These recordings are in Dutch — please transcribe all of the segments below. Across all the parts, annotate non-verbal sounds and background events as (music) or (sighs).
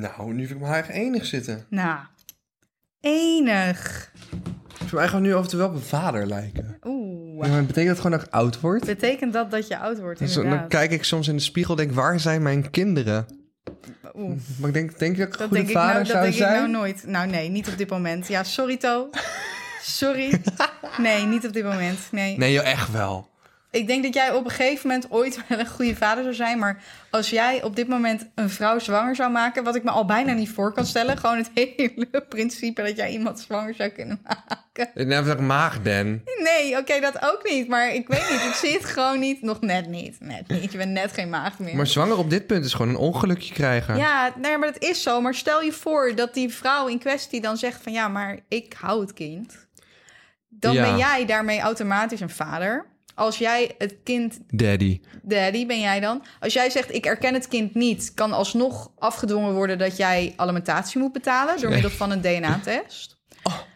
Nou, nu vind ik me eigenlijk enig zitten. Nou, enig. Ik eigenlijk nu af en toe wel op een vader lijken. Oeh. Ja, maar betekent dat gewoon dat ik oud word? Betekent dat dat je oud wordt, Dus dan kijk ik soms in de spiegel en denk, waar zijn mijn kinderen? Oeh. Maar ik denk, denk je dat ik een Dat goede denk, ik vader nou, dat zou denk zijn? ik nou nooit. Nou, nee, niet op dit moment. Ja, sorry, To. (laughs) Sorry. Nee, niet op dit moment. Nee. Nee, joh, echt wel. Ik denk dat jij op een gegeven moment ooit (laughs) wel een goede vader zou zijn. Maar als jij op dit moment een vrouw zwanger zou maken... wat ik me al bijna niet voor kan stellen... gewoon het (laughs) hele principe dat jij iemand zwanger zou kunnen maken. Ik heb dat ik maag ben. Nee, oké, dat ook niet. Maar ik weet niet, ik zie het gewoon niet. Nog net niet, net niet. Je bent net geen maagd meer. Maar zwanger op dit punt is gewoon een ongelukje krijgen. Ja, nee, maar dat is zo. Maar stel je voor dat die vrouw in kwestie dan zegt van... ja, maar ik hou het kind. Dan Ja. ben jij daarmee automatisch een vader. Als jij het kind... Daddy. Daddy ben jij dan. Als jij zegt ik erken het kind niet... kan alsnog afgedwongen worden dat jij alimentatie moet betalen... door middel van een DNA-test.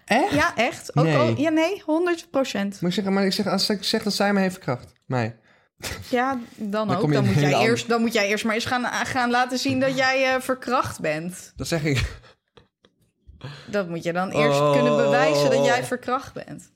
Echt? Ja, echt. Ook Nee. al, ja, nee, 100 procent. Maar ik zeg, maar ik zeg, als ik zeg dat zij me heeft verkracht. Mij. Ja, dan, Dan ook. Dan moet, jij eerst, dan moet jij eerst maar eens gaan, gaan laten zien dat jij eh, verkracht bent. Dat zeg ik. Dat moet je dan eerst Oh. kunnen bewijzen dat jij verkracht bent.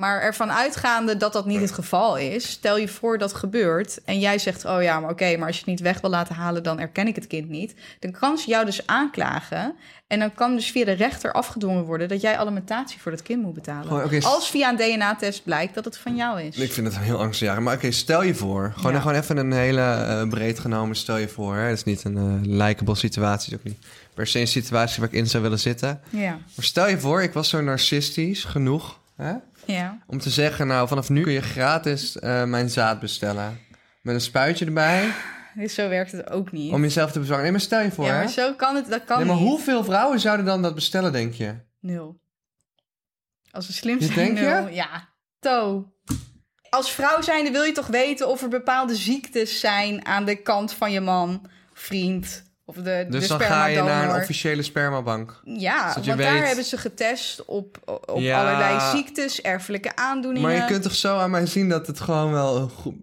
Maar ervan uitgaande dat dat niet het geval is, stel je voor dat gebeurt en jij zegt: Oh ja, maar oké, maar als je het niet weg wil laten halen, dan erken ik het kind niet. Dan kan ze jou dus aanklagen en dan kan dus via de rechter afgedwongen worden dat jij alimentatie voor dat kind moet betalen. Oh. Als via een DNA-test blijkt dat het van jou is. Ik vind het heel angstjarig. Maar oké, stel je voor. Gewoon, Ja. gewoon even een hele eh, breed genomen. Stel je voor. Hè? Dat is niet een eh likable situatie. Het is ook niet per se een situatie waar ik in zou willen zitten. Ja, Maar stel je voor, ik was zo narcistisch genoeg. Hè? Ja. Om te zeggen, nou, vanaf nu kun je gratis eh, mijn zaad bestellen. Met een spuitje erbij. Dus (sighs) zo werkt het ook niet. Om jezelf te bezorgen. Nee, maar stel je voor, ja, hè? maar zo kan het, dat kan Nee, maar niet. hoeveel vrouwen zouden dan dat bestellen, denk je? Nul. Als we slim Je zijn, denkt nul. Ja, to. Als vrouw zijnde wil je toch weten of er bepaalde ziektes zijn aan de kant van je man, vriend of de, Dus de dan ga je naar een officiële spermabank. Ja, want daar hebben ze getest op, op Ja. allerlei ziektes, erfelijke aandoeningen. Maar je kunt toch zo aan mij zien dat het gewoon wel goed...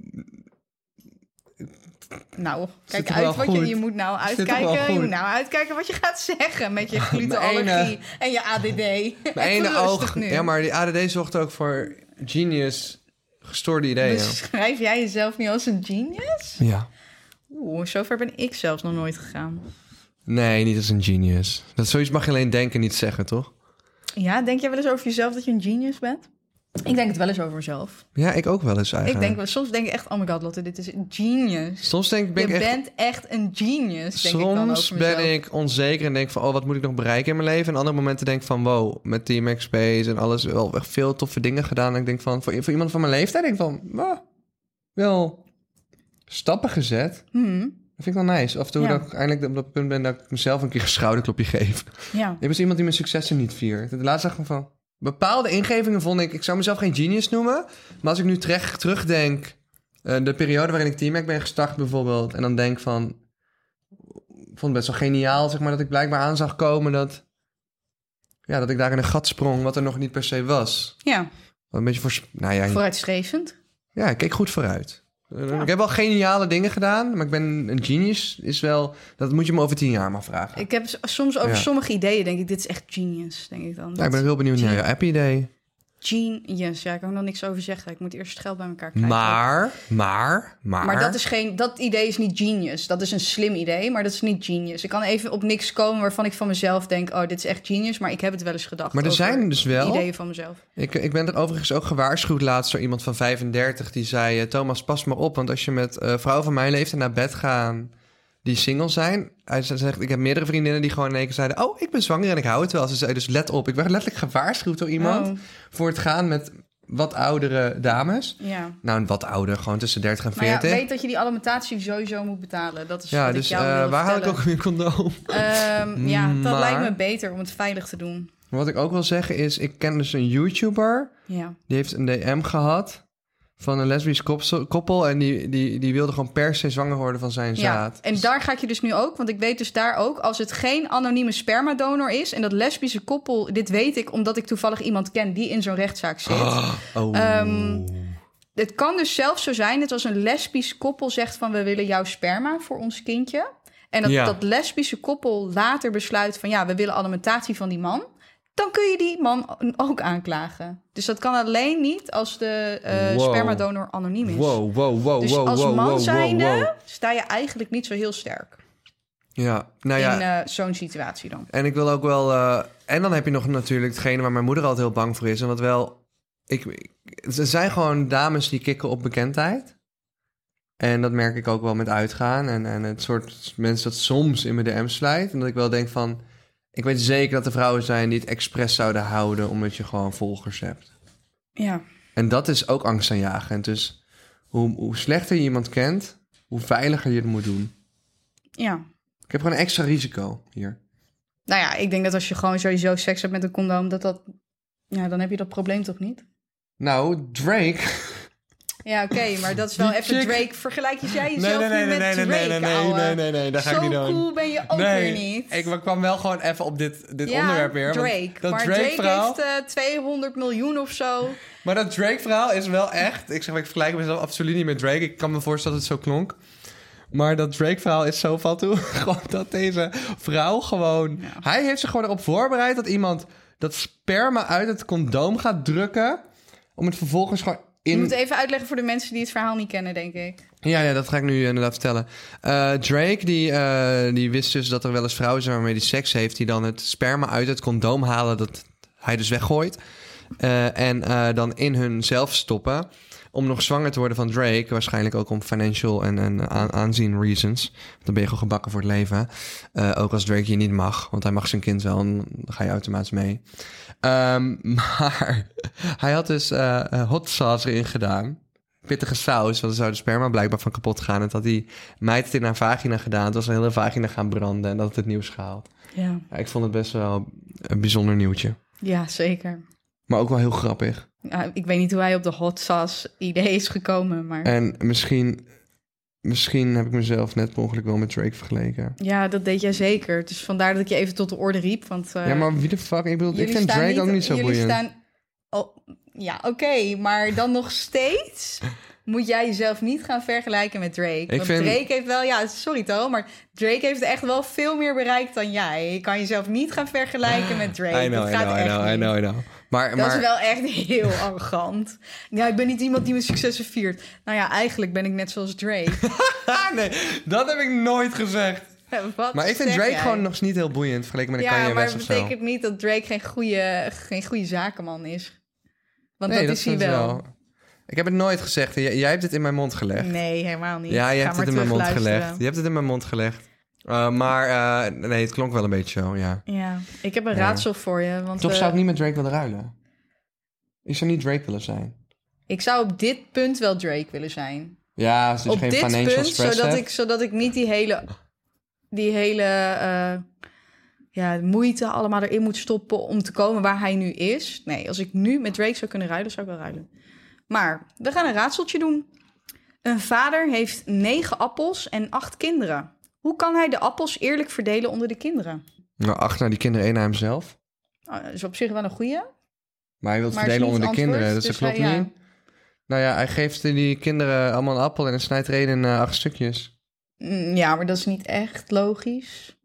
Nou, kijk uit wat je... goed? Je moet nou uitkijken, je moet nou uitkijken wat je gaat zeggen met je (laughs) glutenallergie en je ADD. (laughs) Mijn ene oog... nu. Ja, maar die ADD zorgt ook voor genius, gestoorde ideeën. Beschrijf jij jezelf nu als een genius? Ja. Oeh, zover ben ik zelfs nog nooit gegaan. Nee, niet als een genius. Dat zoiets mag je alleen denken, niet zeggen, toch? Ja, denk jij wel eens over jezelf dat je een genius bent? Ik denk het wel eens over mezelf. Ja, ik ook wel eens Ik eigenlijk. denk wel, soms denk ik echt, oh my god, Lotte, dit is een genius. Soms denk ik, ben je ik echt... bent echt een genius, denk ik dan Soms over mezelf. ben ik onzeker en denk van, oh, wat moet ik nog bereiken in mijn leven? En andere momenten denk ik van, wow, met Team Space en alles wel echt veel toffe dingen gedaan. En ik denk van, voor, voor iemand van mijn leeftijd denk ik van, wow, wel stappen gezet. Hmm, Dat vind ik wel nice. Af en toe Ja. dat ik eindelijk op dat punt ben dat ik mezelf een keer een schouderklopje geef. ja. (laughs) Ik ben dus iemand die mijn successen niet viert. De laatste dag van... Bepaalde ingevingen vond ik... Ik zou mezelf geen genius noemen. Maar als ik nu terecht terugdenk... eh, de periode waarin ik Teamac ben gestart bijvoorbeeld... en dan denk van... Ik vond het best wel geniaal, zeg maar... dat ik blijkbaar aan zag komen dat... Ja, dat ik daar in een gat sprong... wat er nog niet per se was. ja, Wat een beetje voor... Nou ja, vooruitstrevend. ja, ik keek goed vooruit. Ik heb wel geniale dingen gedaan... maar ik ben een genius is wel... Dat moet je me over tien jaar maar vragen. Ik heb soms over Ja. sommige ideeën, denk ik, dit is echt genius, denk ik dan. ja, ik ben heel benieuwd naar je app idee. Genius, ja, ik kan er nog niks over zeggen. Ik moet eerst het geld bij elkaar krijgen. Maar, maar, maar... Maar dat, is geen, dat idee is niet genius. Dat is een slim idee, maar dat is niet genius. Ik kan even op niks komen waarvan ik van mezelf denk... oh, dit is echt genius, maar ik heb het wel eens gedacht. Maar er zijn dus wel- Ideeën van mezelf. Ik, ik ben er overigens ook gewaarschuwd laatst door iemand van 35... die zei, eh, Thomas, pas maar op... want als je met eh, vrouwen van mijn leeftijd naar bed gaan... die single zijn... Hij zegt, ik heb meerdere vriendinnen die gewoon in één keer zeiden... oh, ik ben zwanger en ik hou het wel. Ze zei dus, let op. Ik werd letterlijk gewaarschuwd door iemand... Oh, voor het gaan met wat oudere dames. ja. Nou, wat ouder, gewoon tussen 30 en Maar ja, 40. weet dat je die alimentatie sowieso moet betalen. Dat is ja, dus eh, waar haal ik ook weer condoom? Ehm, ja, dat Maar- lijkt me beter om het veilig te doen. Wat ik ook wil zeggen is, ik ken dus een YouTuber... Ja. Die heeft een DM gehad van een lesbisch koppel. En die, die, die wilde gewoon per se zwanger worden van zijn Ja, zaad. en daar ga ik je dus nu ook, want ik weet dus daar ook, als het geen anonieme spermadonor is en dat lesbische koppel, dit weet ik omdat ik toevallig iemand ken die in zo'n rechtszaak zit. Oh. Ehm, Het kan dus zelfs zo zijn dat als een lesbisch koppel zegt van we willen jouw sperma voor ons kindje. En dat, Ja. dat lesbische koppel later besluit van ja, we willen alimentatie van die man. Dan kun je die man ook aanklagen. Dus dat kan alleen niet als de eh, Wow. spermadonor anoniem is. Wow, wow, wow, Dus wow, als wow, man zijnde sta je eigenlijk niet zo heel sterk Ja, nou ja, in eh, zo'n situatie dan. En ik wil ook wel. eh, en dan heb je nog natuurlijk hetgene waar mijn moeder altijd heel bang voor is. En wat wel. Ik, ik- er zijn gewoon dames die kicken op bekendheid. En dat merk ik ook wel met uitgaan. En, en het soort mensen dat soms in mijn DM slijt. En dat ik wel denk van. Ik weet zeker dat er vrouwen zijn die het expres zouden houden. omdat je gewoon volgers hebt. Ja, En dat is ook angstaanjagend. Dus hoe, hoe slechter je iemand kent, hoe veiliger je het moet doen. ja. Ik heb gewoon een extra risico hier. Nou ja, ik denk dat als je gewoon sowieso seks hebt met een condoom, dat dat... Ja, dan heb je dat probleem toch niet? Nou, Drake. Ja, oké, maar dat is wel Die even chick- Drake. Vergelijk jij jezelf nu met Drake, ouwe? nee, dat Zo cool ben je ook weer niet. Ik kwam wel gewoon even op dit, dit ja, onderwerp weer. Drake. Dat maar Drake, Drake, verhaal, heeft eh, 200 miljoen of zo. Maar dat Drake verhaal is wel echt... Ik zeg, ik vergelijk mezelf absoluut niet met Drake. Ik kan me voorstellen dat het zo klonk. Maar dat Drake verhaal is zo van toe. (laughs) gewoon dat deze vrouw gewoon... Ja. Hij heeft zich gewoon erop voorbereid dat iemand dat sperma uit het condoom gaat drukken... om het vervolgens gewoon Je in... moet even uitleggen voor de mensen die het verhaal niet kennen, denk ik. Ja, ja, dat ga ik nu inderdaad vertellen. Eh, Drake, die, eh, die wist dus dat er wel eens vrouwen zijn waarmee hij seks heeft... die dan het sperma uit het condoom halen dat hij dus weggooit. Eh, en dan in hun zelf stoppen om nog zwanger te worden van Drake. Waarschijnlijk ook om financial en, en aan, aanzien reasons. Dan ben je gewoon gebakken voor het leven. Eh, ook als Drake je niet mag, want hij mag zijn kind wel... en dan ga je automatisch mee. Ehm, (laughs) maar hij had dus eh, hot sauce erin gedaan pittige saus, want dan zou de sperma blijkbaar van kapot gaan. En dat had die meid het in haar vagina gedaan. Het was een hele vagina gaan branden en dat het het nieuws gehaald. Ja, Ja, ik vond het best wel een bijzonder nieuwtje. ja zeker. Maar ook wel heel grappig. Ik weet niet hoe hij op de hot sauce idee is gekomen, maar... En misschien, misschien heb ik mezelf net per ongeluk wel met Drake vergeleken. Ja, dat deed jij zeker. Dus vandaar dat ik je even tot de orde riep. Want, eh, ja, maar wie de fuck? Ik bedoel, ik vind Drake ook niet zo jullie boeiend. Staan... Oh, ja, oké. maar dan nog steeds moet jij jezelf niet gaan vergelijken met Drake. want vind- Drake heeft wel... Ja, sorry toch, maar Drake heeft echt wel veel meer bereikt dan jij. Je kan jezelf niet gaan vergelijken met Drake. I know, dat I gaat know, I know, I know. Maar, Dat maar is wel echt heel (laughs) arrogant. Ja, ik ben niet iemand die mijn successen viert. Nou ja, eigenlijk ben ik net zoals Drake. (laughs) Nee, dat heb ik nooit gezegd. (laughs) Wat Maar ik vind Drake jij? gewoon nog niet heel boeiend vergeleken met Ja, Kanye maar West dat of zo. betekent niet dat Drake geen goede, geen goede zakenman is. Want Nee, dat, is hij wel. Ik heb het nooit gezegd. Jij, jij hebt het in mijn mond gelegd. Nee, helemaal niet. Ja, je hebt maar het in mijn mond gelegd. Je hebt het in mijn mond gelegd. Uh, maar uh, nee, het klonk wel een beetje zo, ja. Ja, ik heb een Ja. raadsel voor je. Want Toch eh, zou ik niet met Drake willen ruilen. Ik zou niet Drake willen zijn. ik zou op dit punt wel Drake willen zijn. Ja, als je op geen dit financial punt, zodat ik, zodat ik niet die hele, die hele eh, ja, moeite allemaal erin moet stoppen om te komen waar hij nu is. Nee, als ik nu met Drake zou kunnen ruilen, zou ik wel ruilen. Maar we gaan een raadseltje doen. Een vader heeft negen appels en acht kinderen. Hoe kan hij de appels eerlijk verdelen onder de kinderen? Nou, acht naar die kinderen, één naar hemzelf. Dat is op zich wel een goeie. Maar hij wil het is verdelen onder de kinderen, dus dat klopt hij- niet. Nou ja, hij geeft die kinderen allemaal een appel en hij snijdt er één in eh, acht stukjes. Mm, Ja, maar dat is niet echt logisch.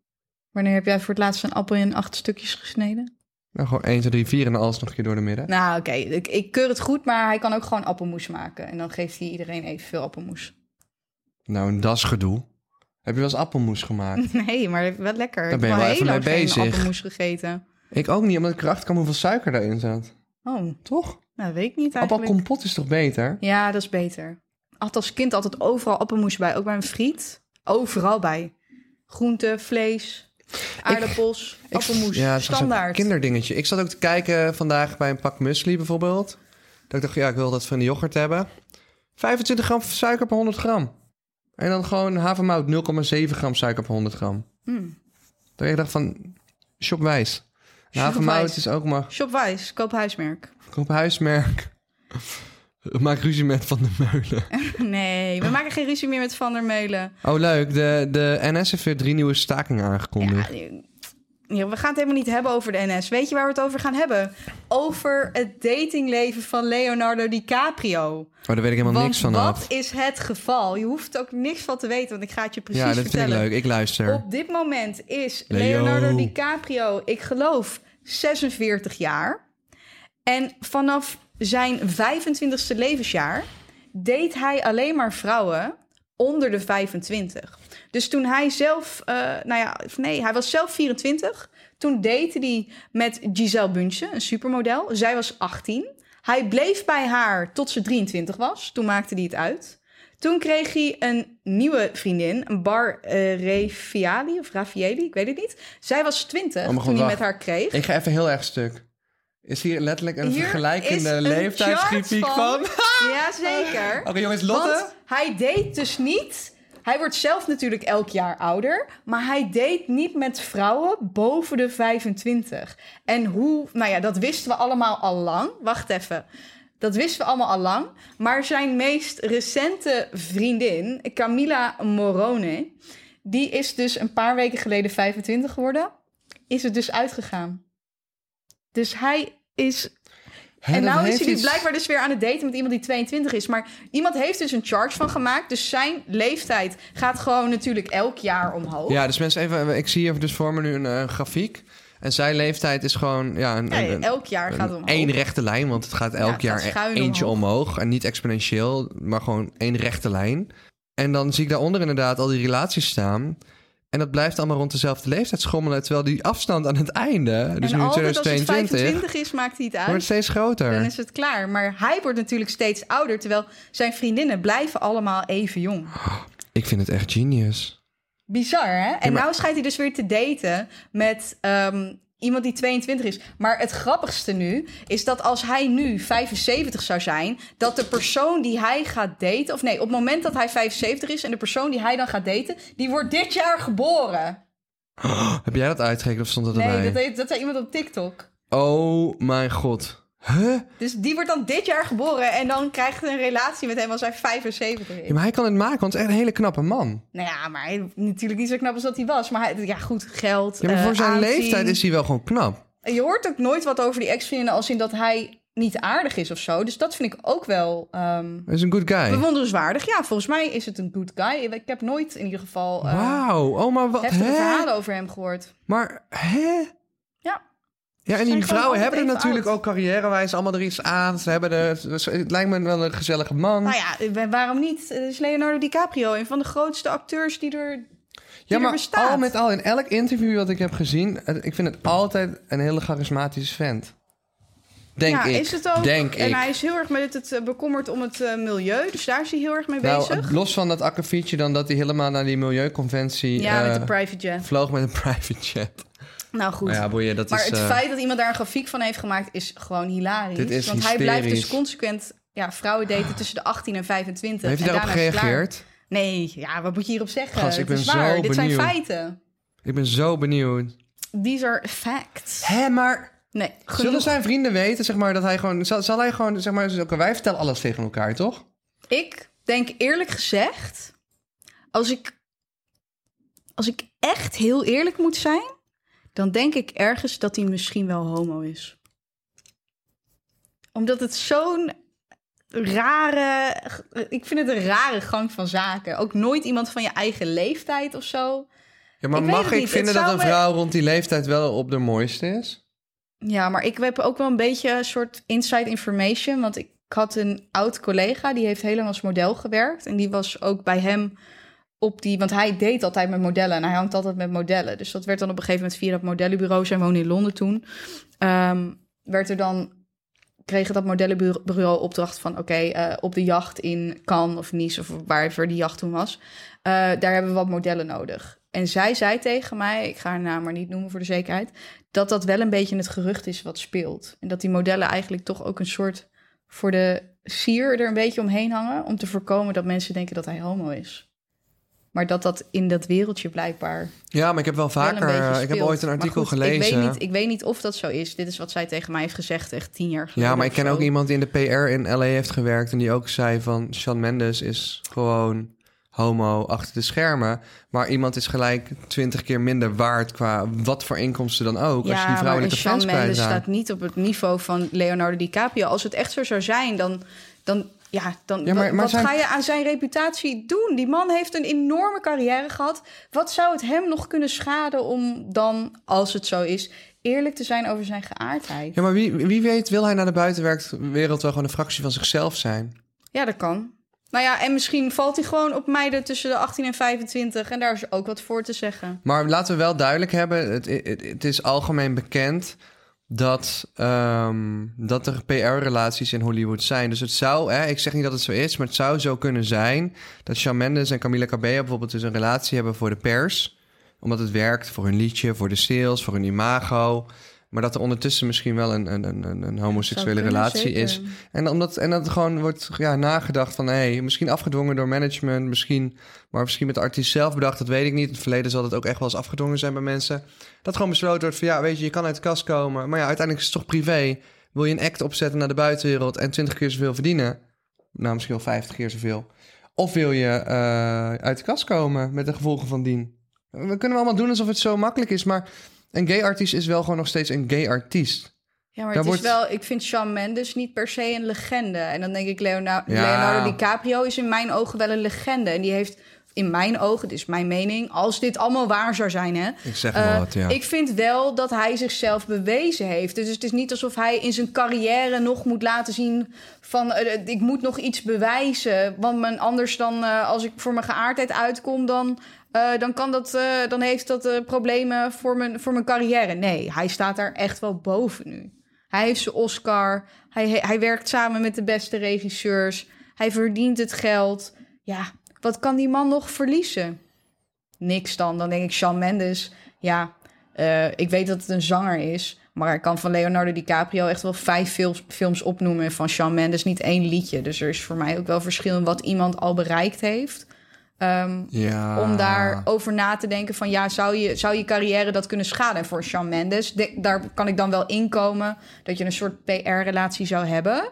Wanneer heb jij voor het laatst een appel in acht stukjes gesneden? Nou, gewoon 1, 2, 3, 4 en alles nog een keer door de midden. Nou, oké, ik, ik keur het goed, maar hij kan ook gewoon appelmoes maken. En dan geeft hij iedereen evenveel appelmoes. Nou, een dasgedoe. Heb je wel eens appelmoes gemaakt? (laughs) Nee, maar wel lekker. Daar ben je wel even heel mee bezig. appelmoes gegeten. ik ook niet, omdat ik erachter kwam hoeveel suiker daarin zat. Oh, Toch? nou weet ik niet eigenlijk. Appelkompot is toch beter? Ja, dat is beter. Had als kind altijd overal appelmoes bij. Ook bij mijn friet. Overal bij. Groente, vlees, aardappels, Ik- appelmoes. Ja, standaard. kinderdingetje. Ik zat ook te kijken vandaag bij een pak muesli bijvoorbeeld. Dat ik dacht, ja, ik wil dat van de yoghurt hebben. 25 gram suiker per 100 gram. En dan gewoon havermout, 0,7 gram suiker per 100 gram. Mm. Dat ik dacht van, shopwijs. Havermout is ook maar, Shopwijs, koop huismerk. koop huismerk. (laughs) Maak ruzie met Van der Meulen. (laughs) Nee, we maken geen ruzie meer met Van der Meulen. Oh, leuk. De, de NS heeft weer drie nieuwe stakingen aangekondigd. Ja, we gaan het helemaal niet hebben over de NS. Weet je waar we het over gaan hebben? Over het datingleven van Leonardo DiCaprio. Oh, daar weet ik helemaal Want niks van wat af. is het geval? Je hoeft ook niks van te weten, want ik ga het je precies Ja, dat vind ik vertellen. leuk. Ik luister. Op dit moment is Leo. Leonardo DiCaprio, ik geloof, 46 jaar. En vanaf zijn 25ste levensjaar deed hij alleen maar vrouwen onder de 25. Dus toen hij zelf, eh, nou ja, nee, hij was zelf 24. Toen date hij met Giselle Bündchen, een supermodel. Zij was 18. Hij bleef bij haar tot ze 23 was. Toen maakte hij het uit. Toen kreeg hij een nieuwe vriendin, een Bar eh, Refiali of Raffaeli, ik weet het niet. Zij was 20 Oh, maar toen hij met haar kreeg. Ik ga even heel erg stuk. Is hier letterlijk een Hier vergelijkende leeftijdsgrafiek chart van? (laughs) Jazeker. Oké, jongens, Lotte. Want hij date dus niet. Hij wordt zelf natuurlijk elk jaar ouder. Maar hij date niet met vrouwen boven de 25. En hoe. Nou ja, dat wisten we allemaal al lang. Wacht even. Dat wisten we allemaal al lang. Maar zijn meest recente vriendin, Camila Morone. Die is dus een paar weken geleden 25 geworden. Is het dus uitgegaan. Dus hij is En nou is hij dus iets- blijkbaar dus weer aan het daten met iemand die 22 is. Maar iemand heeft dus een charge van gemaakt. Dus zijn leeftijd gaat gewoon natuurlijk elk jaar omhoog. Ja, dus mensen even... Ik zie hier dus voor me nu een eh, grafiek. En zijn leeftijd is gewoon... Ja, een, elk jaar gaat het omhoog. één rechte lijn, want het gaat elk het jaar gaat schuin eentje omhoog. En niet exponentieel, maar gewoon één rechte lijn. En dan zie ik daaronder inderdaad al die relaties staan. En dat blijft allemaal rond dezelfde leeftijd schommelen. Terwijl die afstand aan het einde, dus en nu in altijd als het 2022, 25 is, maakt hij het uit. wordt steeds groter. Dan is het klaar. Maar hij wordt natuurlijk steeds ouder. Terwijl zijn vriendinnen blijven allemaal even jong. Ik vind het echt genius. Bizar, hè? En maar- nou schijnt hij dus weer te daten met ehm, iemand die 22 is. Maar het grappigste nu is dat als hij nu 75 zou zijn... dat de persoon die hij gaat daten... of nee, op het moment dat hij 75 is... en de persoon die hij dan gaat daten... die wordt dit jaar geboren. (gasps) Heb jij dat uitgerekend of stond dat erbij? Nee, dat, dat zei iemand op TikTok. Oh mijn god. Huh? Dus die wordt dan dit jaar geboren... en dan krijgt hij een relatie met hem als hij 75 is. Ja, maar hij kan het maken, want het is echt een hele knappe man. Nou ja, maar hij, natuurlijk niet zo knap als dat hij was. Maar hij, ja, goed, geld, Ja, maar voor eh, zijn aanzien. leeftijd is hij wel gewoon knap. Je hoort ook nooit wat over die ex-vriendinnen als in dat hij niet aardig is of zo. Dus dat vind ik ook wel Hij is een good guy. bewonderenswaardig. Ja, volgens mij is het een good guy. Ik heb nooit in ieder geval eh Wauw. Oh, maar wat? heftige Hè? verhalen over hem gehoord. Maar, hè? Ja. En die vrouwen hebben er natuurlijk oud. ook carrièrewijs allemaal er iets aan. Ze hebben er, het lijkt me wel een gezellige man. Nou ja, eh, waarom niet? Het is Leonardo DiCaprio, een van de grootste acteurs die er, ja, maar al met al, in elk interview dat ik heb gezien, het- ik vind het altijd een hele charismatische vent. Denk ja, ik. is het ook. Denk en ik. hij is heel erg met het eh, bekommerd om het eh, milieu. Dus daar is hij heel erg mee nou, bezig. los van dat akkefietje dan dat hij helemaal naar die milieuconventie Ja, met eh, de private jet. vloog met een (laughs) private jet. Nou goed. Nou ja, boeien, dat Maar is... het eh, feit dat iemand daar een grafiek van heeft gemaakt is gewoon hilarisch. Dit is Want hij blijft dus consequent ja, vrouwen daten tussen de 18 en 25. heeft hij en daarop daarna is het klaar. gereageerd? Nee, ja, wat moet je hierop zeggen? Gast, ik het is ben waar. zo Dit zijn benieuwd. feiten. Ik ben zo benieuwd. These are facts. Hé, maar Nee, zullen zijn vrienden weten, zeg maar, dat hij gewoon... Zal, zal hij gewoon, zeg maar, wij vertellen alles tegen elkaar, toch? Ik denk eerlijk gezegd, als ik, als ik echt heel eerlijk moet zijn, dan denk ik ergens dat hij misschien wel homo is. Omdat het zo'n rare, ik vind het een rare gang van zaken. Ook nooit iemand van je eigen leeftijd of zo. Ja, maar Ik mag ik vinden dat een me- vrouw rond die leeftijd wel op de mooiste is? Ja, maar ik heb ook wel een beetje een soort inside information. Want ik had een oud collega, die heeft heel lang als model gewerkt. En die was ook bij hem op die... Want hij deed altijd met modellen en hij hangt altijd met modellen. Dus dat werd dan op een gegeven moment via dat modellenbureau... zij woonde in Londen toen... ehm, werd er dan... kreeg dat modellenbureau opdracht van... oké, eh, op de jacht in Cannes of Nice of waar die jacht toen was... eh, daar hebben we wat modellen nodig. En zij zei tegen mij, ik ga haar naam maar niet noemen voor de zekerheid dat dat wel een beetje het gerucht is wat speelt. En dat die modellen eigenlijk toch ook een soort voor de sier er een beetje omheen hangen. Om te voorkomen dat mensen denken dat hij homo is. Maar dat dat in dat wereldje blijkbaar Ja, maar ik heb wel vaker... eh, ik heb ooit een artikel goed, gelezen. Ik weet, niet, ik weet niet of dat zo is. Dit is wat zij tegen mij heeft gezegd echt tien jaar geleden. ja, maar ik ken ook iemand die in de PR in LA heeft gewerkt... en die ook zei van... Shawn Mendes is gewoon homo achter de schermen. Maar iemand is gelijk twintig keer minder waard qua wat voor inkomsten dan ook. als je die vrouwelijke Shawn fans kwijt Mendes staat niet op het niveau van Leonardo DiCaprio. Als het echt zo zou zijn, dan... dan ja, dan, Ja, maar- wat, maar wat zijn- ga je aan zijn reputatie doen? Die man heeft een enorme carrière gehad. Wat zou het hem nog kunnen schaden om dan, als het zo is, eerlijk te zijn over zijn geaardheid? Ja, maar wie, wie weet wil hij naar de buitenwereld wel gewoon een fractie van zichzelf zijn. Ja, dat kan. Nou ja, en misschien valt hij gewoon op meiden tussen de 18 en 25. En daar is ook wat voor te zeggen. Maar laten we wel duidelijk hebben, het, het, het is algemeen bekend dat, ehm, dat er PR-relaties in Hollywood zijn. Dus het zou, hè, ik zeg niet dat het zo is, maar het zou zo kunnen zijn dat Shawn Mendes en Camila Cabello bijvoorbeeld dus een relatie hebben voor de pers. Omdat het werkt voor hun liedje, voor de sales, voor hun imago. Maar dat er ondertussen misschien wel een, een, een, een- homoseksuele relatie is. En, omdat, en dat gewoon wordt ja, nagedacht van... hé, misschien afgedwongen door management, misschien... maar misschien met de artiest zelf bedacht, dat weet ik niet. In het verleden zal het ook echt wel eens afgedwongen zijn bij mensen. Dat gewoon besloten wordt van... ja, weet je, je kan uit de kast komen... maar ja, uiteindelijk is het toch privé. Wil je een act opzetten naar de buitenwereld... en 20 keer zoveel verdienen? Nou, misschien wel 50 keer zoveel. Of wil je eh, uit de kast komen met de gevolgen van dien? We kunnen allemaal doen alsof het zo makkelijk is... maar een gay artiest is wel gewoon nog steeds een gay artiest. Ja, maar Daar het is wel... Ik vind Shawn Mendes niet per se een legende. En dan denk ik, Leonardo, Ja. Leonardo DiCaprio is in mijn ogen wel een legende. En die heeft in mijn ogen, dit is mijn mening... als dit allemaal waar zou zijn, hè... Ik zeg wel Eh, wat, ja. Ik vind wel dat hij zichzelf bewezen heeft. Dus het is niet alsof hij in zijn carrière nog moet laten zien van eh, ik moet nog iets bewijzen. Want men, anders dan eh, als ik voor mijn geaardheid uitkom, dan, dan, kan dat, dan heeft dat problemen voor mijn, voor mijn carrière. Nee, hij staat daar echt wel boven nu. Hij heeft zijn Oscar. Hij, hij werkt samen met de beste regisseurs. Hij verdient het geld. Ja, wat kan die man nog verliezen? Niks dan. Dan denk ik, Shawn Mendes. Ja, eh, ik weet dat het een zanger is. Maar ik kan van Leonardo DiCaprio echt wel vijf films, films opnoemen. En van Shawn Mendes niet één liedje. Dus er is voor mij ook wel verschil in wat iemand al bereikt heeft. Ehm, ja. om daarover na te denken van ja, zou je, zou je carrière dat kunnen schaden? En voor Shawn Mendes, de- daar kan ik dan wel inkomen dat je een soort PR-relatie zou hebben.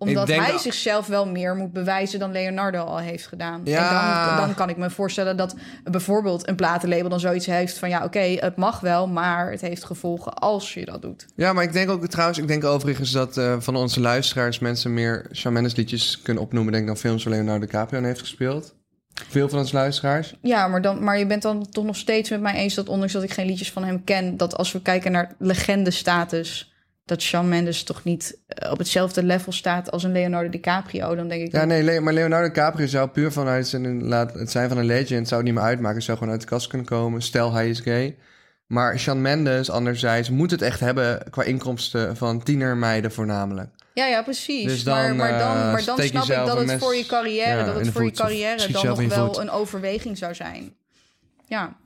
Omdat hij dat- zichzelf wel meer moet bewijzen dan Leonardo al heeft gedaan. Ja. En dan, dan kan ik me voorstellen dat bijvoorbeeld een platenlabel dan zoiets heeft van ja, oké, het mag wel, maar het heeft gevolgen als je dat doet. Ja, maar ik denk ook trouwens, ik denk overigens dat eh, van onze luisteraars mensen meer Shawn liedjes kunnen opnoemen, denk ik, dan films waar Leonardo DiCaprio aan heeft gespeeld. Veel van onze luisteraars. Ja, maar, dan, maar je bent dan toch nog steeds met mij eens dat ondanks dat ik geen liedjes van hem ken, dat als we kijken naar legende-status, dat Shawn Mendes toch niet eh, op hetzelfde level staat als een Leonardo DiCaprio, dan denk ik. Ja, nee, Le- maar Leonardo DiCaprio zou puur vanuit zijn, laat, het zijn van een legend, zou het niet meer uitmaken. Zou gewoon uit de kast kunnen komen. Stel, hij is gay. Maar Shawn Mendes, anderzijds, moet het echt hebben qua inkomsten van tienermeiden voornamelijk. ja, ja, precies. Dus dan, maar, maar dan, eh, maar dan steek snap ik dat het voor je carrière, ja, dat het voor je voet. Carrière dan nog wel voet. een overweging zou zijn. Ja.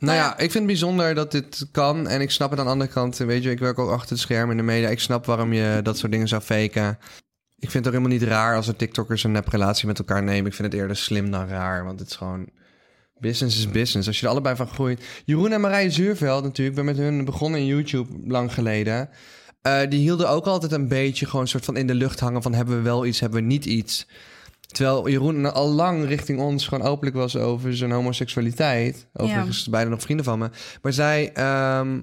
Nou Nou ja, ik vind het bijzonder dat dit kan. En ik snap het aan de andere kant. Weet je, ik werk ook achter het scherm in de media. Ik snap waarom je dat soort dingen zou faken. Ik vind het ook helemaal niet raar als er TikTokkers een neprelatie met elkaar nemen. Ik vind het eerder slim dan raar. Want het is gewoon... Business is business. Als je er allebei van groeit. Jeroen en Marije Zuurveld natuurlijk. Ik ben met hun begonnen in YouTube lang geleden. Eh, die hielden ook altijd een beetje gewoon een soort van in de lucht hangen van... hebben we wel iets, hebben we niet iets. Terwijl Jeroen al lang richting ons gewoon openlijk was over zijn homoseksualiteit. Overigens bijna nog vrienden van me. Maar zij, ehm,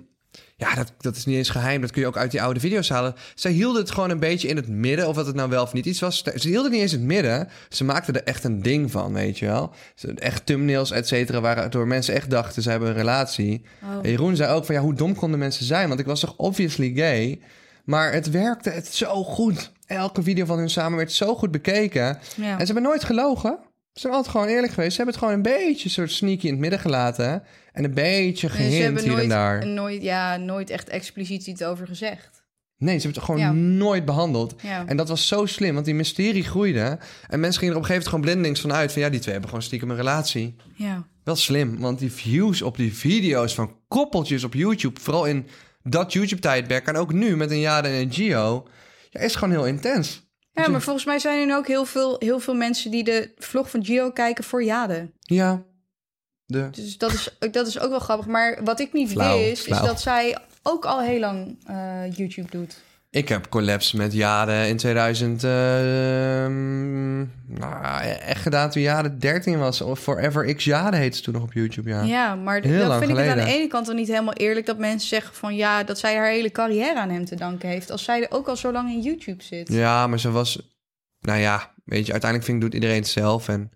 ja, dat, dat is niet eens geheim. Dat kun je ook uit die oude video's halen. Zij hielden het gewoon een beetje in het midden. Of dat het nou wel of niet iets was. Ze hielden het niet eens in het midden. Ze maakten er echt een ding van, weet je wel. Echt thumbnails, et cetera, waren door mensen echt dachten ze hebben een relatie. Oh. En Jeroen zei ook van, ja, hoe dom konden mensen zijn? Want ik was toch obviously gay. Maar het werkte het zo goed. Elke video van hun samen werd zo goed bekeken. Ja. En ze hebben nooit gelogen. Ze zijn altijd gewoon eerlijk geweest. Ze hebben het gewoon een beetje soort sneaky in het midden gelaten. En een beetje Nee, gehint ze hebben hier nooit, en daar. nooit, ja, nooit echt expliciet iets over gezegd. Nee, ze hebben het gewoon Ja. nooit behandeld. Ja. En dat was zo slim, want die mysterie groeide. En mensen gingen er op een gegeven moment gewoon blindelings van uit... van ja, die twee hebben gewoon stiekem een relatie. Ja. Wel slim, want die views op die video's van koppeltjes op YouTube... vooral in dat YouTube-tijdperk en ook nu met een Jade en een Gio... Ja, is gewoon heel intens. Ja, maar volgens mij zijn er nu ook heel veel, heel veel mensen die de vlog van Gio kijken voor Jade. Ja, de... Dus dat is, dat is ook wel grappig. Maar wat ik niet Flauw, wist, flauw. is dat zij ook al heel lang eh, YouTube doet. Ik heb collapse met Jade in 2000. ehm, nou, echt gedaan toen Jade 13 was. Of Forever X Jade heette ze toen nog op YouTube, ja. Ja, maar Heel lang vind ik het aan de ene kant dan niet helemaal eerlijk dat mensen zeggen van ja, dat zij haar hele carrière aan hem te danken heeft. Als zij er ook al zo lang in YouTube zit. Ja, maar ze was... Nou ja, weet je, uiteindelijk vind ik doet iedereen het zelf. En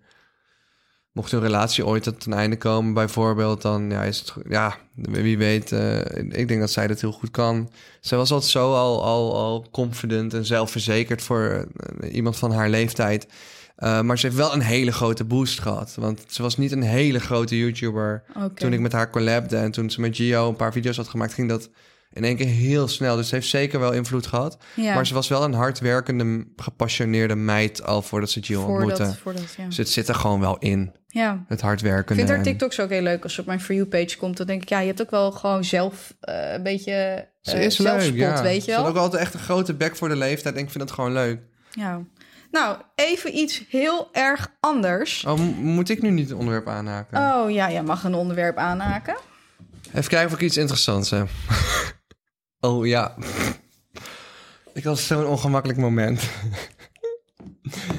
mocht een relatie ooit tot een einde komen, bijvoorbeeld... dan ja, is het... Ja, wie weet. eh, ik denk dat zij dat heel goed kan. Zij was altijd zo al, al, al confident en zelfverzekerd voor eh, iemand van haar leeftijd. Eh, maar ze heeft wel een hele grote boost gehad. Want ze was niet een hele grote YouTuber toen ik met haar collabde. En toen ze met Gio een paar video's had gemaakt, ging dat in één keer heel snel. Dus ze heeft zeker wel invloed gehad. ja, Maar ze was wel een hardwerkende, gepassioneerde meid al voordat ze Gio ontmoette. voordat, voordat, ja. Dus het zit er gewoon wel in, ja. het Ik hardwerkende. vind haar TikToks ook heel leuk als ze op mijn For You page komt. Dan denk ik, ja, je hebt ook wel gewoon zelf eh, een beetje Ze eh, is leuk, zelfspot, ja. weet je Ze had wel. ook altijd echt een grote bek voor de leeftijd. En ik vind dat gewoon leuk. Ja. Nou, even iets heel erg anders. Oh, moet ik nu niet het onderwerp aanhaken? Oh ja, jij mag een onderwerp aanhaken. Even kijken of ik iets interessants heb. Oh ja. Ik had zo'n ongemakkelijk moment.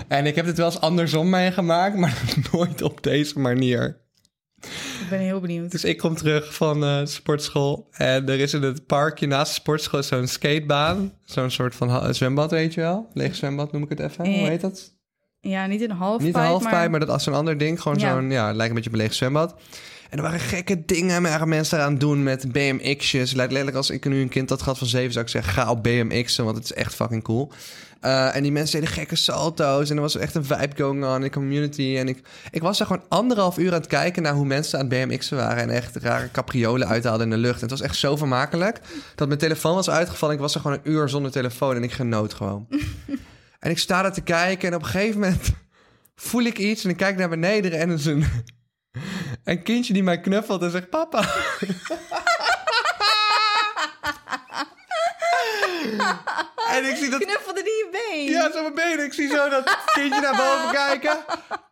en ik heb het wel eens andersom meegemaakt, maar (laughs) nooit op deze manier. Ik ben heel benieuwd. Dus ik kom terug van eh sportschool. En er is in het parkje naast de sportschool zo'n skatebaan. Zo'n soort van zwembad, weet je wel. Leeg zwembad noem ik het even. Hoe Eh, heet dat? Ja, niet een halfpijp, Niet een halfpijp, maar... maar dat als zo'n ander ding. Gewoon Ja. zo'n, ja, lijkt een beetje op een leeg zwembad. En er waren gekke dingen waren mensen eraan doen met BMX'jes. Lijkt letterlijk als ik nu een kind had gehad van zeven, zou ik zeggen, ga op BMX'en, want het is echt fucking cool. Eh, en die mensen deden gekke salto's en er was echt een vibe going on in de community. En ik, ik was er gewoon anderhalf uur aan het kijken naar hoe mensen aan het BMX'en waren. En echt rare capriolen uithaalden in de lucht. En het was echt zo vermakelijk dat mijn telefoon was uitgevallen. Ik was er gewoon een uur zonder telefoon en ik genoot gewoon. (laughs) en ik sta daar te kijken en op een gegeven moment voel ik iets en ik kijk naar beneden en er is een, een kindje die mij knuffelt en zegt papa. (laughs) en ik zie dat Knuffelde die je been? ja, zo mijn benen. Ik zie zo dat kindje naar boven (laughs) kijken.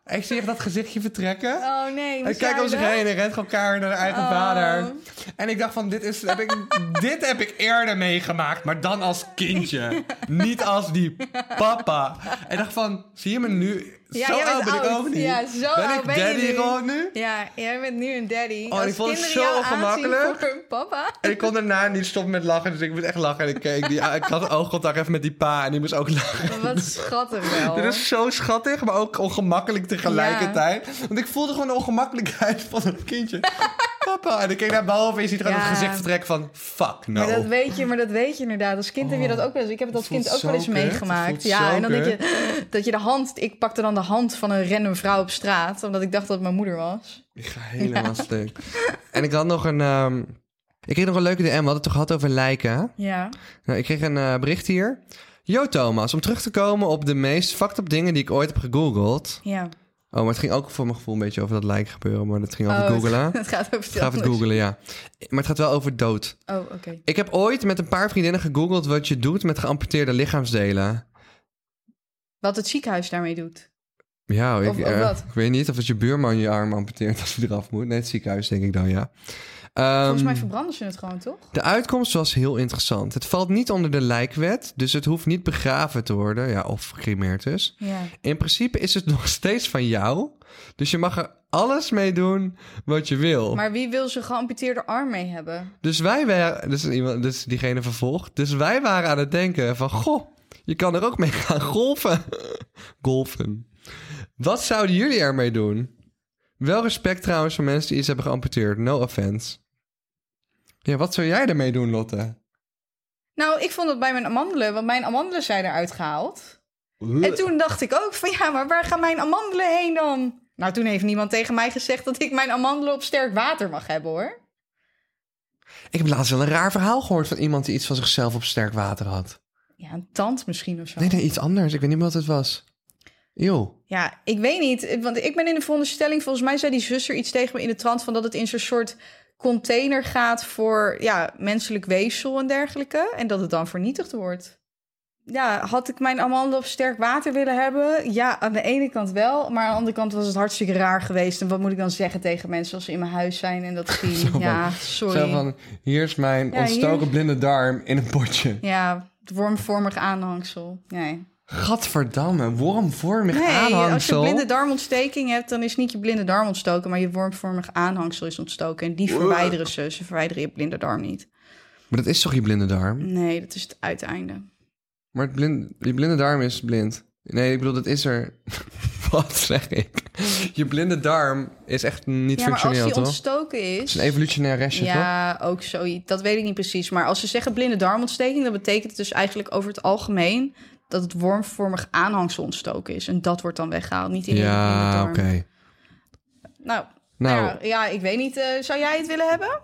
En ik zie echt dat gezichtje vertrekken. Oh nee, En ik kijk om zich heen en rent gewoon elkaar naar de eigen Oh. vader. En ik dacht van, dit, is, heb ik, (laughs) dit heb ik eerder meegemaakt, maar dan als kindje. (laughs) Niet als die papa. En ik dacht van, zie je me nu? Ja, zo oud ben ik ook niet. Ja, zo ben ik ben daddy nu. gewoon nu? Ja, jij bent nu een daddy. Oh, ik vond het zo ongemakkelijk. hun papa. En ik kon daarna niet stoppen met lachen, dus ik moest echt lachen. En ik, keek die, ik had even met die pa en die moest ook lachen. Wat schattig wel. Dit is zo schattig, maar ook ongemakkelijk tegelijkertijd. Want ik voelde gewoon de ongemakkelijkheid van een kindje. (laughs) Papa. En ik keek naar boven en je ziet gewoon Ja. het gezicht vertrekken van... Fuck no. Maar dat weet je, maar dat weet je inderdaad. Als kind heb je dat ook wel eens. Ik heb het als Het kind ook wel eens. Het meegemaakt. Ja, en dan denk je dat je de hand. Ik pakte dan de hand van een random vrouw op straat, omdat ik dacht dat het mijn moeder was. Ik ga helemaal stuk. En ik had nog een... ehm, ik kreeg nog een leuke DM. We hadden het toch gehad over lijken. Ja. Nou, ik kreeg een eh, bericht hier. Yo Thomas, om terug te komen op de meest fucked up dingen die ik ooit heb gegoogeld. Ja. Oh, maar het ging ook voor mijn gevoel een beetje over dat lijk gebeuren. Maar het ging over Oh, googelen. (laughs) Het gaat over Ik ga even googelen, ja. Maar het gaat wel over dood. Oh, oké. Ik heb ooit met een paar vriendinnen gegoogeld wat je doet met geamputeerde lichaamsdelen. Wat het ziekenhuis daarmee doet. Ja, ik, Of- of eh, wat? ik weet niet of het je buurman je arm amputeert als hij eraf moet. Nee, het ziekenhuis denk ik dan, ja. Volgens Ehm, mij verbranden ze het gewoon, toch? de uitkomst was heel interessant. Het valt niet onder de lijkwet, dus het hoeft niet begraven te worden. Ja, of gecremeerd dus. Ja. In principe is het (laughs) nog steeds van jou. Dus je mag er alles mee doen wat je wil. Maar wie wil zijn geamputeerde arm mee hebben? Dus wij waren, dus, iemand, dus diegene vervolgt. Dus wij waren aan het denken van, goh, je kan er ook mee gaan (laughs) golfen. golfen. Wat zouden jullie ermee doen? Wel respect trouwens voor mensen die iets hebben geamputeerd. No offense. Ja, wat zou jij ermee doen, Lotte? Nou, ik vond het bij mijn amandelen, want mijn amandelen zijn eruit gehaald. En toen dacht ik ook van ja, maar waar gaan mijn amandelen heen dan? Nou, toen heeft niemand tegen mij gezegd dat ik mijn amandelen op sterk water mag hebben hoor. Ik heb laatst wel een raar verhaal gehoord van iemand die iets van zichzelf op sterk water had. Ja, een tand misschien of zo. Nee, nee, iets anders. Ik weet niet meer wat het was. Eeuw. Ja, ik weet niet. Want ik ben in de veronderstelling, volgens mij zei die zuster iets tegen me in de trant van dat het in zo'n soort container gaat voor ja, menselijk weefsel en dergelijke. En dat het dan vernietigd wordt. Ja, had ik mijn amandelen op sterk water willen hebben? Ja, aan de ene kant wel. Maar aan de andere kant was het hartstikke raar geweest. En wat moet ik dan zeggen tegen mensen als ze in mijn huis zijn en dat (laughs) zien? Zo van- ja, sorry. Zo van, hier is mijn Ja, ontstoken hier- blinde darm in een potje. Ja, Het wormvormig aanhangsel. Nee. Gadverdamme, wormvormig Nee, als je aanhangsel. blinde darmontsteking hebt, dan is niet je blinde darm ontstoken, maar je wormvormig aanhangsel is ontstoken. En die verwijderen ze. Ze verwijderen je blinde darm niet. Maar dat is toch je blinde darm? Nee, dat is het uiteinde. Maar het blind, je blinde darm is blind. Nee, ik bedoel, dat is er... (laughs) Wat zeg ik? Je blinde darm is echt niet ja, maar als functioneel, die toch? ontstoken Het is... is een evolutionair restje, toch? ja, ook zoiets. Dat weet ik niet precies. Maar als ze zeggen blinde darmontsteking, dan betekent het dus eigenlijk over het algemeen dat het wormvormig aanhangsel ontstoken is. En dat wordt dan weggehaald, niet in, in de Ja, oké. Nou, Nou, ja, ja, ik weet niet. eh, zou jij het willen hebben?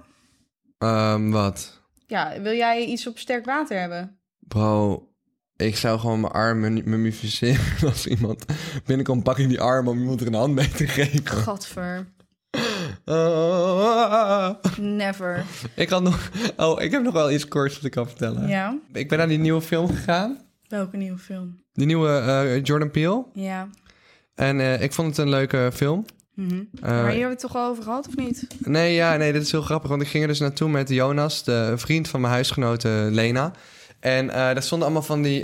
ehm, wat? Ja, wil jij iets op sterk water hebben? Bro, ik zou gewoon mijn arm mum- mummificeren (laughs) als iemand binnenkomt, pak ik die arm om iemand er een hand mee te geven. Gadver. (laughs) Never. Ik had nog... Oh, ik heb nog wel iets korts wat ik kan vertellen. Ja? Ik ben naar die nieuwe film gegaan. Welke nieuwe film? Die nieuwe eh, Jordan Peele. Ja. En eh, ik vond het een leuke film. Mhm. Eh, maar hier hebben we het toch al over gehad, of niet? Nee, ja, nee, dit is heel grappig. Want ik ging er dus naartoe met Jonas, de vriend van mijn huisgenote Lena. En eh daar stonden allemaal van die...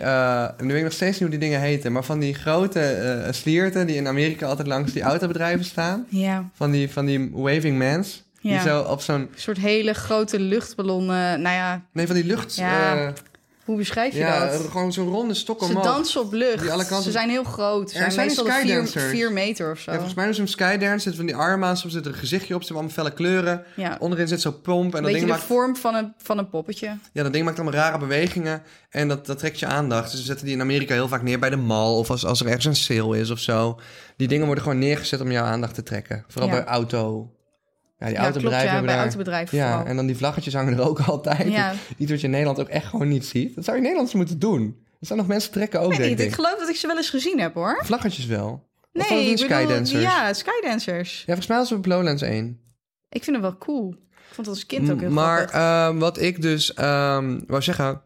nu weet ik nog steeds niet hoe die dingen heten... maar van die grote slierten die in Amerika altijd langs die autobedrijven staan. Ja. Van die, van die waving mans. Die Ja. zo op zo'n... Soort hele grote luchtballonnen. Nou ja, Nee, van die lucht... Ja, hoe beschrijf je ja, dat? gewoon zo'n ronde stok Ze omhoog. dansen op lucht. Kanten- Ze zijn heel groot. Ze zijn, zijn meestal vier, meter of zo. Ja, volgens mij ze een skydance, zitten van die armen aan, soms zit er een gezichtje op, ze hebben allemaal felle kleuren. Ja. Onderin zit zo'n pomp en dat ding, de maakt, vorm van een, van een poppetje? ja, dat ding maakt allemaal rare bewegingen en dat, dat trekt je aandacht. Dus ze zetten die in Amerika heel vaak neer bij de mall of als, als er ergens een sale is of zo. Die dingen worden gewoon neergezet om jouw aandacht te trekken. Vooral Ja. bij auto. Ja, die Ja, klopt. autobedrijven Ja, hebben bij daar... autobedrijven Ja, vooral. en dan die vlaggetjes hangen er ook (laughs) altijd. Ja. Iets wat je in Nederland ook echt gewoon niet ziet. Dat zou je in Nederland moeten doen. Er zijn nog mensen trekken ook, weet denk ik. Ik geloof dat ik ze wel eens gezien heb, hoor. Vlaggetjes wel. Of Nee, nee, ik skydancers. Ja. Ja, skydancers. volgens mij was het op Lowlands 1. Ik vind het wel cool. Ik vond het als kind ook heel maar ehm, wat ik dus ehm wou zeggen...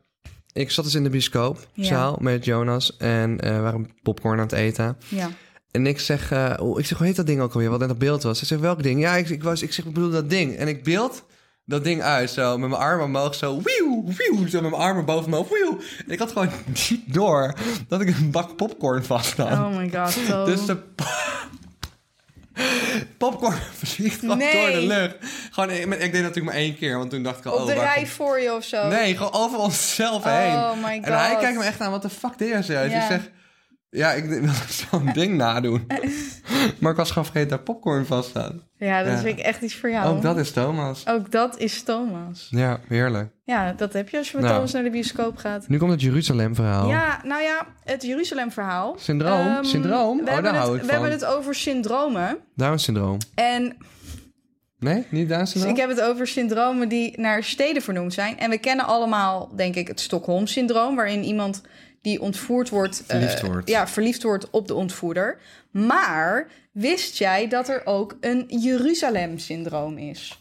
Ik zat dus in de bioscoopzaal met Jonas en eh, we waren popcorn aan het eten. Ja. En ik zeg, oh, ik zeg, hoe heet dat ding ook alweer? Wat net op beeld was. Hij zegt, welk ding? Ja, ik, ik, was, ik zeg, ik bedoel dat ding. En ik beeld dat ding uit, zo met mijn armen omhoog, zo wieuw, wieuw, zo met mijn armen boven me wieuw. En ik had gewoon niet (laughs) door dat ik een bak popcorn vast had. Oh my god. Zo. Dus de (laughs) popcorn (laughs) vliegt gewoon Nee. door de lucht. Gewoon, ik, ik deed dat natuurlijk maar één keer, want toen dacht ik al... Op oh, de rij voor je of zo. Nee, gewoon over onszelf Oh heen. my god. En hij kijkt me echt aan, wat de fuck deed je zo? Dus ik zeg, ja, ik (laughs) wil zo'n (laughs) ding nadoen. (laughs) maar ik was gewoon vergeten dat popcorn vast staat. Ja, dat Ja. is vind ik echt iets voor jou. Ook dat is Thomas. Ook dat is Thomas. Ja, heerlijk. Ja, dat heb je als je met Nou. Thomas naar de bioscoop gaat. Nu komt het Jeruzalem-verhaal. Ja, nou ja, het Jeruzalem-verhaal. Syndroom? Ehm, Syndroom? We Oh, hebben daar hou het, ik We van. hebben het over syndromen. Down-syndroom. En Nee, niet Down-syndroom? ik heb het over syndromen die naar steden vernoemd zijn. En we kennen allemaal, denk ik, het Stockholm-syndroom... waarin iemand die ontvoerd wordt... eh, Verliefd wordt. Ja, verliefd wordt op de ontvoerder. Maar wist jij dat er ook een Jeruzalem-syndroom is?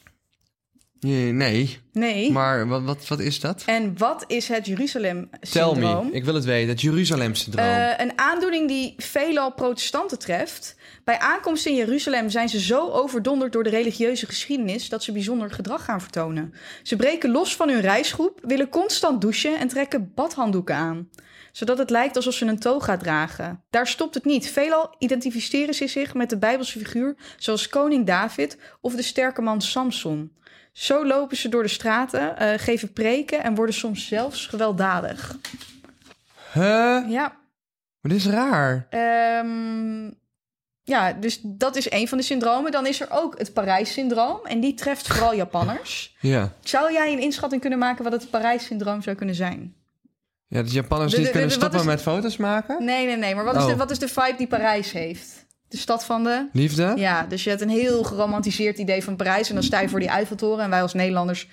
Nee, nee. Nee. Maar wat, wat, wat is dat? En wat is het Jeruzalem-syndroom? me. Ik wil het weten. Het Jeruzalem-syndroom. Eh, een aandoening die veelal protestanten treft. Bij aankomst in Jeruzalem zijn ze zo overdonderd door de religieuze geschiedenis dat ze bijzonder gedrag gaan vertonen. Ze breken los van hun reisgroep, willen constant douchen en trekken badhanddoeken aan zodat het lijkt alsof ze een toga dragen. Daar stopt het niet. Veelal identificeren ze zich met de Bijbelse figuur, zoals koning David of de sterke man Samson. Zo lopen ze door de straten, eh, geven preken en worden soms zelfs gewelddadig. Huh? Ja, Maar dit is raar. Ehm, ja, dus dat is een van de syndromen. Dan is er ook het Parijs-syndroom. En die treft vooral Japanners. Ja. Zou jij een inschatting kunnen maken wat het Parijs-syndroom zou kunnen zijn? Ja, Japanners De- niet de- de- kunnen stoppen is- met foto's maken? Nee, nee, nee. Maar wat is, Oh. de, wat is de vibe die Parijs heeft? De stad van de... Liefde? Ja, dus je hebt een heel geromantiseerd idee van Parijs. En dan sta je voor die Eiffeltoren. En wij als Nederlanders,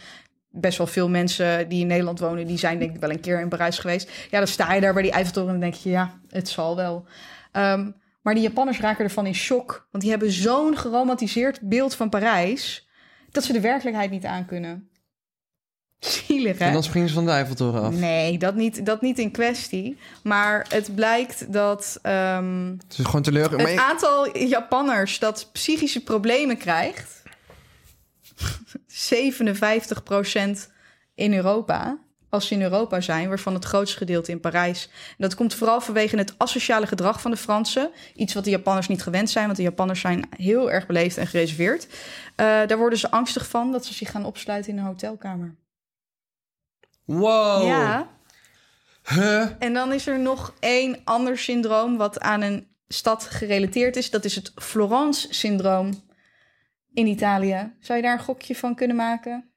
best wel veel mensen die in Nederland wonen... die zijn denk ik wel een keer in Parijs geweest. Ja, dan sta je daar bij die Eiffeltoren en dan denk je... ja, het zal wel. Ehm, maar die Japanners raken ervan in shock. Want die hebben zo'n geromantiseerd beeld van Parijs... dat ze de werkelijkheid niet aankunnen. Zielig, hè? En dan springen ze van de Eiffeltoren af. Nee, dat niet, dat niet in kwestie. Maar het blijkt dat... ehm, Het is gewoon teleurgesteld. Ik- aantal Japanners dat psychische problemen krijgt, 57% in Europa, als ze in Europa zijn, waarvan het grootste gedeelte in Parijs. En dat komt vooral vanwege het asociale gedrag van de Fransen. Iets wat de Japanners niet gewend zijn, want de Japanners zijn heel erg beleefd en gereserveerd. Eh, daar worden ze angstig van dat ze zich gaan opsluiten in een hotelkamer. Wow. Ja. Huh? En dan is er nog één ander syndroom wat aan een stad gerelateerd is. Dat is het Florence-syndroom in Italië. Zou je daar een gokje van kunnen maken?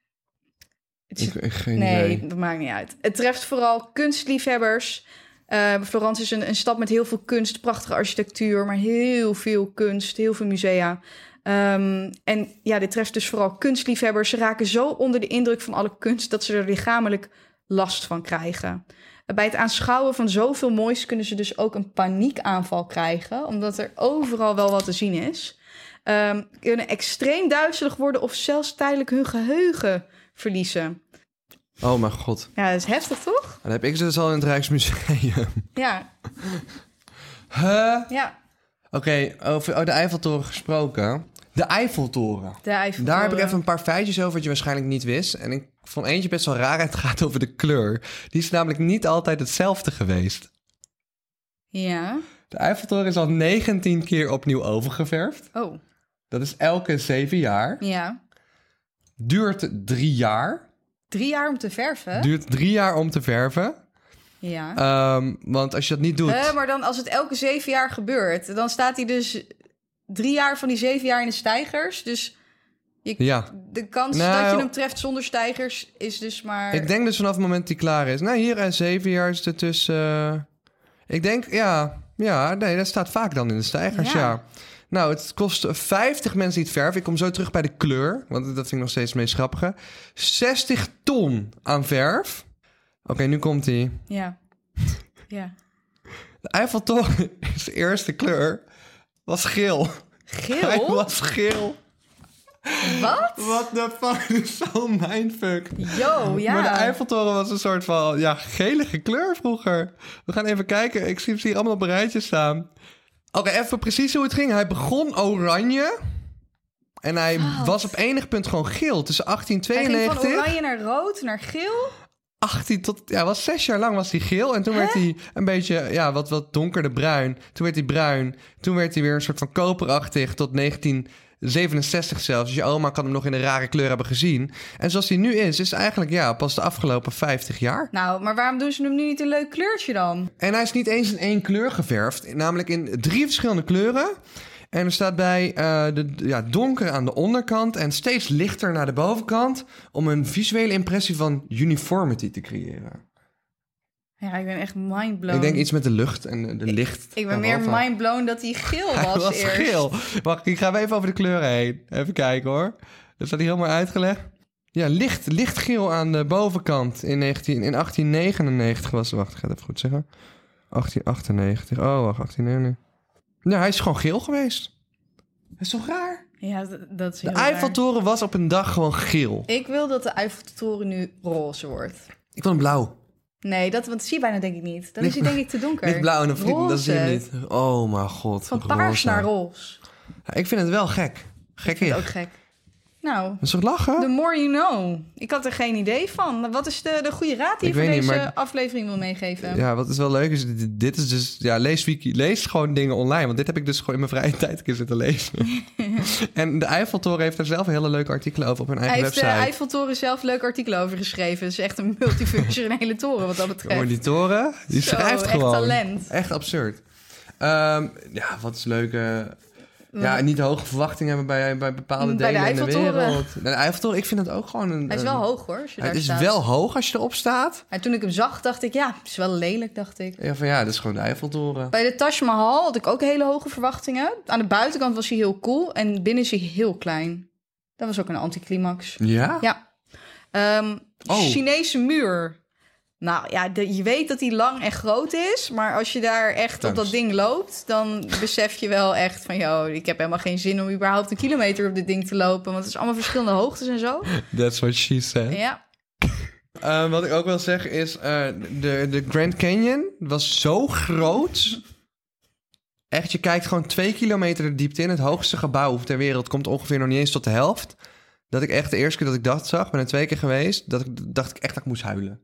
Het is- Ik, geen nee, idee. dat maakt niet uit. Het treft vooral kunstliefhebbers. Eh, Florence is een, een stad met heel veel kunst, prachtige architectuur, maar heel veel kunst, heel veel musea. Ehm, en ja, dit treft dus vooral kunstliefhebbers. Ze raken zo onder de indruk van alle kunst dat ze er lichamelijk last van krijgen. Bij het aanschouwen van zoveel moois kunnen ze dus ook een paniekaanval krijgen, omdat er overal wel wat te zien is. Ehm, kunnen extreem duizelig worden of zelfs tijdelijk hun geheugen verliezen. Oh mijn god. Ja, dat is heftig, toch? Dan heb ik ze dus al in het Rijksmuseum. Ja, Huh? ja. Oké, over oh, de Eiffeltoren gesproken. De Eiffeltoren. De Eiffeltoren. Daar heb ik even een paar feitjes over wat je waarschijnlijk niet wist. En ik vond eentje best wel raar. Het gaat over de kleur. Die is namelijk niet altijd hetzelfde geweest. Ja. De Eiffeltoren is al 19 keer opnieuw overgeverfd. Oh, Dat is elke zeven jaar. ja. Duurt drie jaar. Drie jaar om te verven? Duurt drie jaar om te verven. Ja. Ehm, want als je dat niet doet... Maar dan als het elke zeven jaar gebeurt, dan staat hij dus drie jaar van die zeven jaar in de stijgers. Dus je, Ja. de kans Nou, dat je hem treft zonder stijgers is dus maar... Ik denk dus vanaf het moment dat hij klaar is. Nou, hier en zeven jaar is het tussen. eh, ik denk, ja, ja, nee, dat staat vaak dan in de stijgers, ja. Ja. Nou, het kost 50 mensen die het verven. Ik kom zo terug bij de kleur, want dat vind ik nog steeds het meest grappige. 60 ton aan verf. Oké, nu komt hij. Ja. Ja. De Eiffeltoren (laughs) is de eerste kleur. Was geel. Hij Geel? was geel. Wat? What the fuck? (laughs) Is zo'n mindfuck. Yo, ja. Maar de Eiffeltoren was een soort van ja, gelige kleur vroeger. We gaan even kijken. Ik zie ze hier allemaal op een rijtje staan. Oké, even precies hoe het ging. Hij begon oranje. En hij Wat? was op enig punt gewoon geel. Tussen Hij ging van 1892... oranje naar rood, naar geel. 18 tot... Ja, was zes jaar lang was hij geel. En toen werd hij een beetje, ja, wat, wat donkerder bruin. Toen werd hij bruin. Toen werd hij weer een soort van koperachtig tot 1967 zelfs. Dus je oma kan hem nog in een rare kleur hebben gezien. En zoals hij nu is, is eigenlijk ja, pas de afgelopen 50 jaar. Nou, maar waarom doen ze hem nu niet een leuk kleurtje dan? En hij is niet eens in één kleur geverfd, namelijk in drie verschillende kleuren. En er staat bij eh, de ja, donker aan de onderkant en steeds lichter naar de bovenkant... om een visuele impressie van uniformity te creëren. Ja, ik ben echt mindblown. Ik denk iets met de lucht en de, licht. Ik ben meer mindblown dat hij geel (laughs) was, Hij was eerst. geel. Wacht, ik ga even over de kleuren heen. Even kijken hoor. Dat staat hier helemaal uitgelegd. Ja, licht, lichtgeel aan de bovenkant in, 19, in 1899 was... Wacht, ik ga het even goed zeggen. 1898. Oh, wacht, 1899. Ja, hij is gewoon geel geweest. Dat is toch raar? Ja, dat is De raar. Eiffeltoren was op een dag gewoon geel. Ik wil dat de Eiffeltoren nu roze wordt. Ik wil hem blauw. Nee, dat, want dat zie je bijna denk ik niet. Dan is hij denk ik te donker. Niet blauw en of niet, dat zie je Roze. niet. Oh mijn god. Van paars roze. naar roze. Ja, ik vind het wel gek. Ik Gek vind het is. ook gek. Nou, Dat is toch lachen? the more you know. Ik had er geen idee van. Wat is de, de goede raad die je voor niet, deze maar- aflevering wil meegeven? Ja, wat is wel leuk is, dit, is dus, ja, lees wiki, lees gewoon dingen online, want dit heb ik dus gewoon in mijn vrije (laughs) tijd keer zitten lezen. (laughs) en de Eiffeltoren heeft daar zelf hele leuke artikelen over op hun Hij eigen heeft de website. Eiffeltoren zelf leuk artikel over geschreven. Het is echt een multifunctionele (laughs) toren wat dat betreft. Hoor, die toren, die Zo, schrijft echt gewoon. talent. Echt absurd. Ehm, ja, wat is leuk. eh, ja, niet hoge verwachtingen hebben bij, bij bepaalde Bij de delen in de Eiffeltoren. wereld. De Eiffeltoren, ik vind dat ook gewoon een... Hij is wel hoog hoor, als je Het daar is staat. wel hoog als je erop staat. En toen ik hem zag, dacht ik, ja, het is wel lelijk, dacht ik. Ja, van ja, dat is gewoon de Eiffeltoren. Bij de Taj Mahal had ik ook hele hoge verwachtingen. Aan de buitenkant was hij heel cool en binnen is hij heel klein. Dat was ook een anticlimax. Ja? Ja. Ehm, Oh. Chinese muur. Nou ja, de- je weet dat hij lang en groot is. Maar als je daar echt op dat ding loopt... dan besef je wel echt van... joh, ik heb helemaal geen zin om überhaupt een kilometer op dit ding te lopen. Want het is allemaal verschillende hoogtes en zo. That's what she said. Ja, Eh, wat ik ook wil zeggen is, eh, de, de Grand Canyon was zo groot. Echt, je kijkt gewoon twee kilometer de diepte in. Het hoogste gebouw ter wereld komt ongeveer nog niet eens tot de helft. Dat ik echt de eerste keer dat ik dat zag, ben er twee keer geweest, dat ik, dacht ik echt dat ik moest huilen.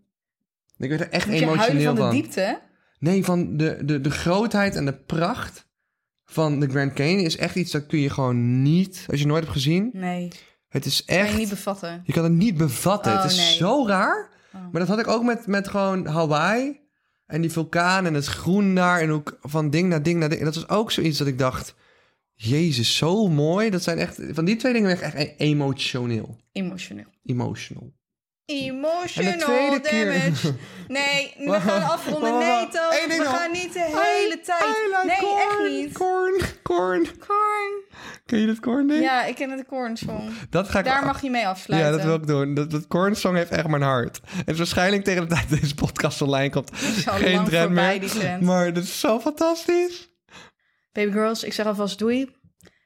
Ik werd er echt Moet emotioneel van de diepte? Nee, van de, de, de grootheid en de pracht van de Grand Canyon is echt iets dat kun je gewoon niet, als je nooit hebt gezien. Nee, Het is kan echt, je niet bevatten. je kan het niet bevatten. Oh, het is nee. zo raar. Oh. Maar dat had ik ook met, met gewoon Hawaii en die vulkaan en het groen daar en ook van ding naar ding naar ding. Dat was ook zoiets dat ik dacht, jezus, zo mooi. Dat zijn echt, van die twee dingen ben ik echt e- emotioneel. Emotioneel. Emotional. Emotional En de tweede keer- damage. (laughs) Nee, we gaan afronden. Nee. Toon. We gaan niet de hele tijd. Nee, echt niet. Corn, corn. Corn. Ken je dat corn ding? Ja, ik ken het corn song. Dat ga ik Daar mag je mee afsluiten. Ja, dat wil ik doen. Dat, dat Korn song heeft echt mijn hart. Het is waarschijnlijk tegen de tijd dat deze podcast online komt geen trend meer. Maar dat is zo fantastisch. Baby girls, ik zeg alvast doei.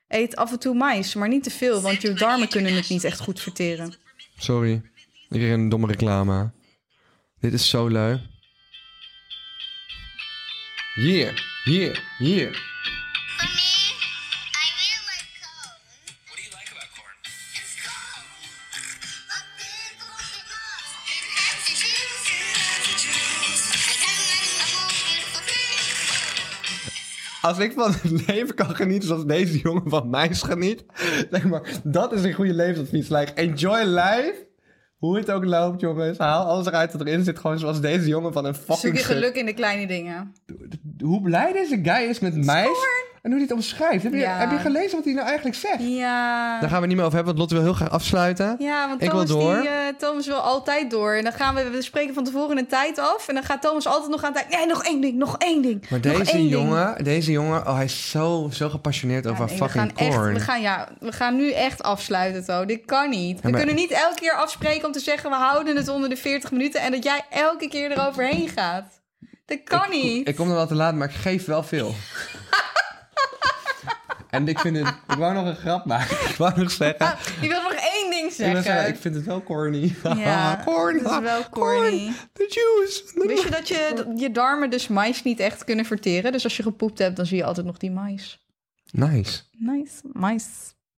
Eet af en toe mais, maar niet te veel, want je darmen kunnen het niet echt goed verteren. Sorry. Ik kreeg een domme reclame. Dit is zo leuk. Hier, hier, hier. For me, I really like corn. What do you like about corn? It's corn. A big golden ball. It has the juice. It has the juice. I got like the most beautiful thing. Als ik van het leven kan genieten zoals deze jongen van mijs geniet. Zeg maar, dat is een goede levensadvies. Like, enjoy life. Hoe het ook loopt, jongens. Haal alles eruit wat erin zit. Gewoon zoals deze jongen van een fucking... Zoek je geluk in de kleine dingen. Hoe blij deze guy is met mijs. En hoe hij het omschrijft. Heb je, Ja. heb je gelezen wat hij nou eigenlijk zegt? Ja. Daar gaan we niet meer over hebben, want Lotte wil heel graag afsluiten. Ja, want Ik wil Thomas, door. Die, eh, Thomas wil altijd door. En dan gaan we, we spreken van tevoren een tijd af. En dan gaat Thomas altijd nog aan tijd. Nee, nog één ding, nog één ding. Maar deze één ding. jongen, deze jongen, oh, hij is zo, zo gepassioneerd Ja, over nee, we fucking gaan echt, corn. we gaan, ja, we gaan nu echt afsluiten, To. Dit kan niet. We maar- kunnen niet elke keer afspreken om te zeggen... we houden het onder de 40 minuten... en dat jij elke keer eroverheen gaat. Dat kan niet. Ik kom er wel te laat, maar ik geef wel veel. (laughs) (laughs) en ik vind het... Ik wou nog een grap maken. (laughs) Ik wou nog zeggen... Je wil nog één ding Ik, wil zeggen. zeggen, ik vind het wel corny. Ja, (laughs) corn. het is wel corny. The juice. Wist je dat je, je darmen dus mais niet echt kunnen verteren? Dus als je gepoept hebt, dan zie je altijd nog die mais. Nice. Nice, mais.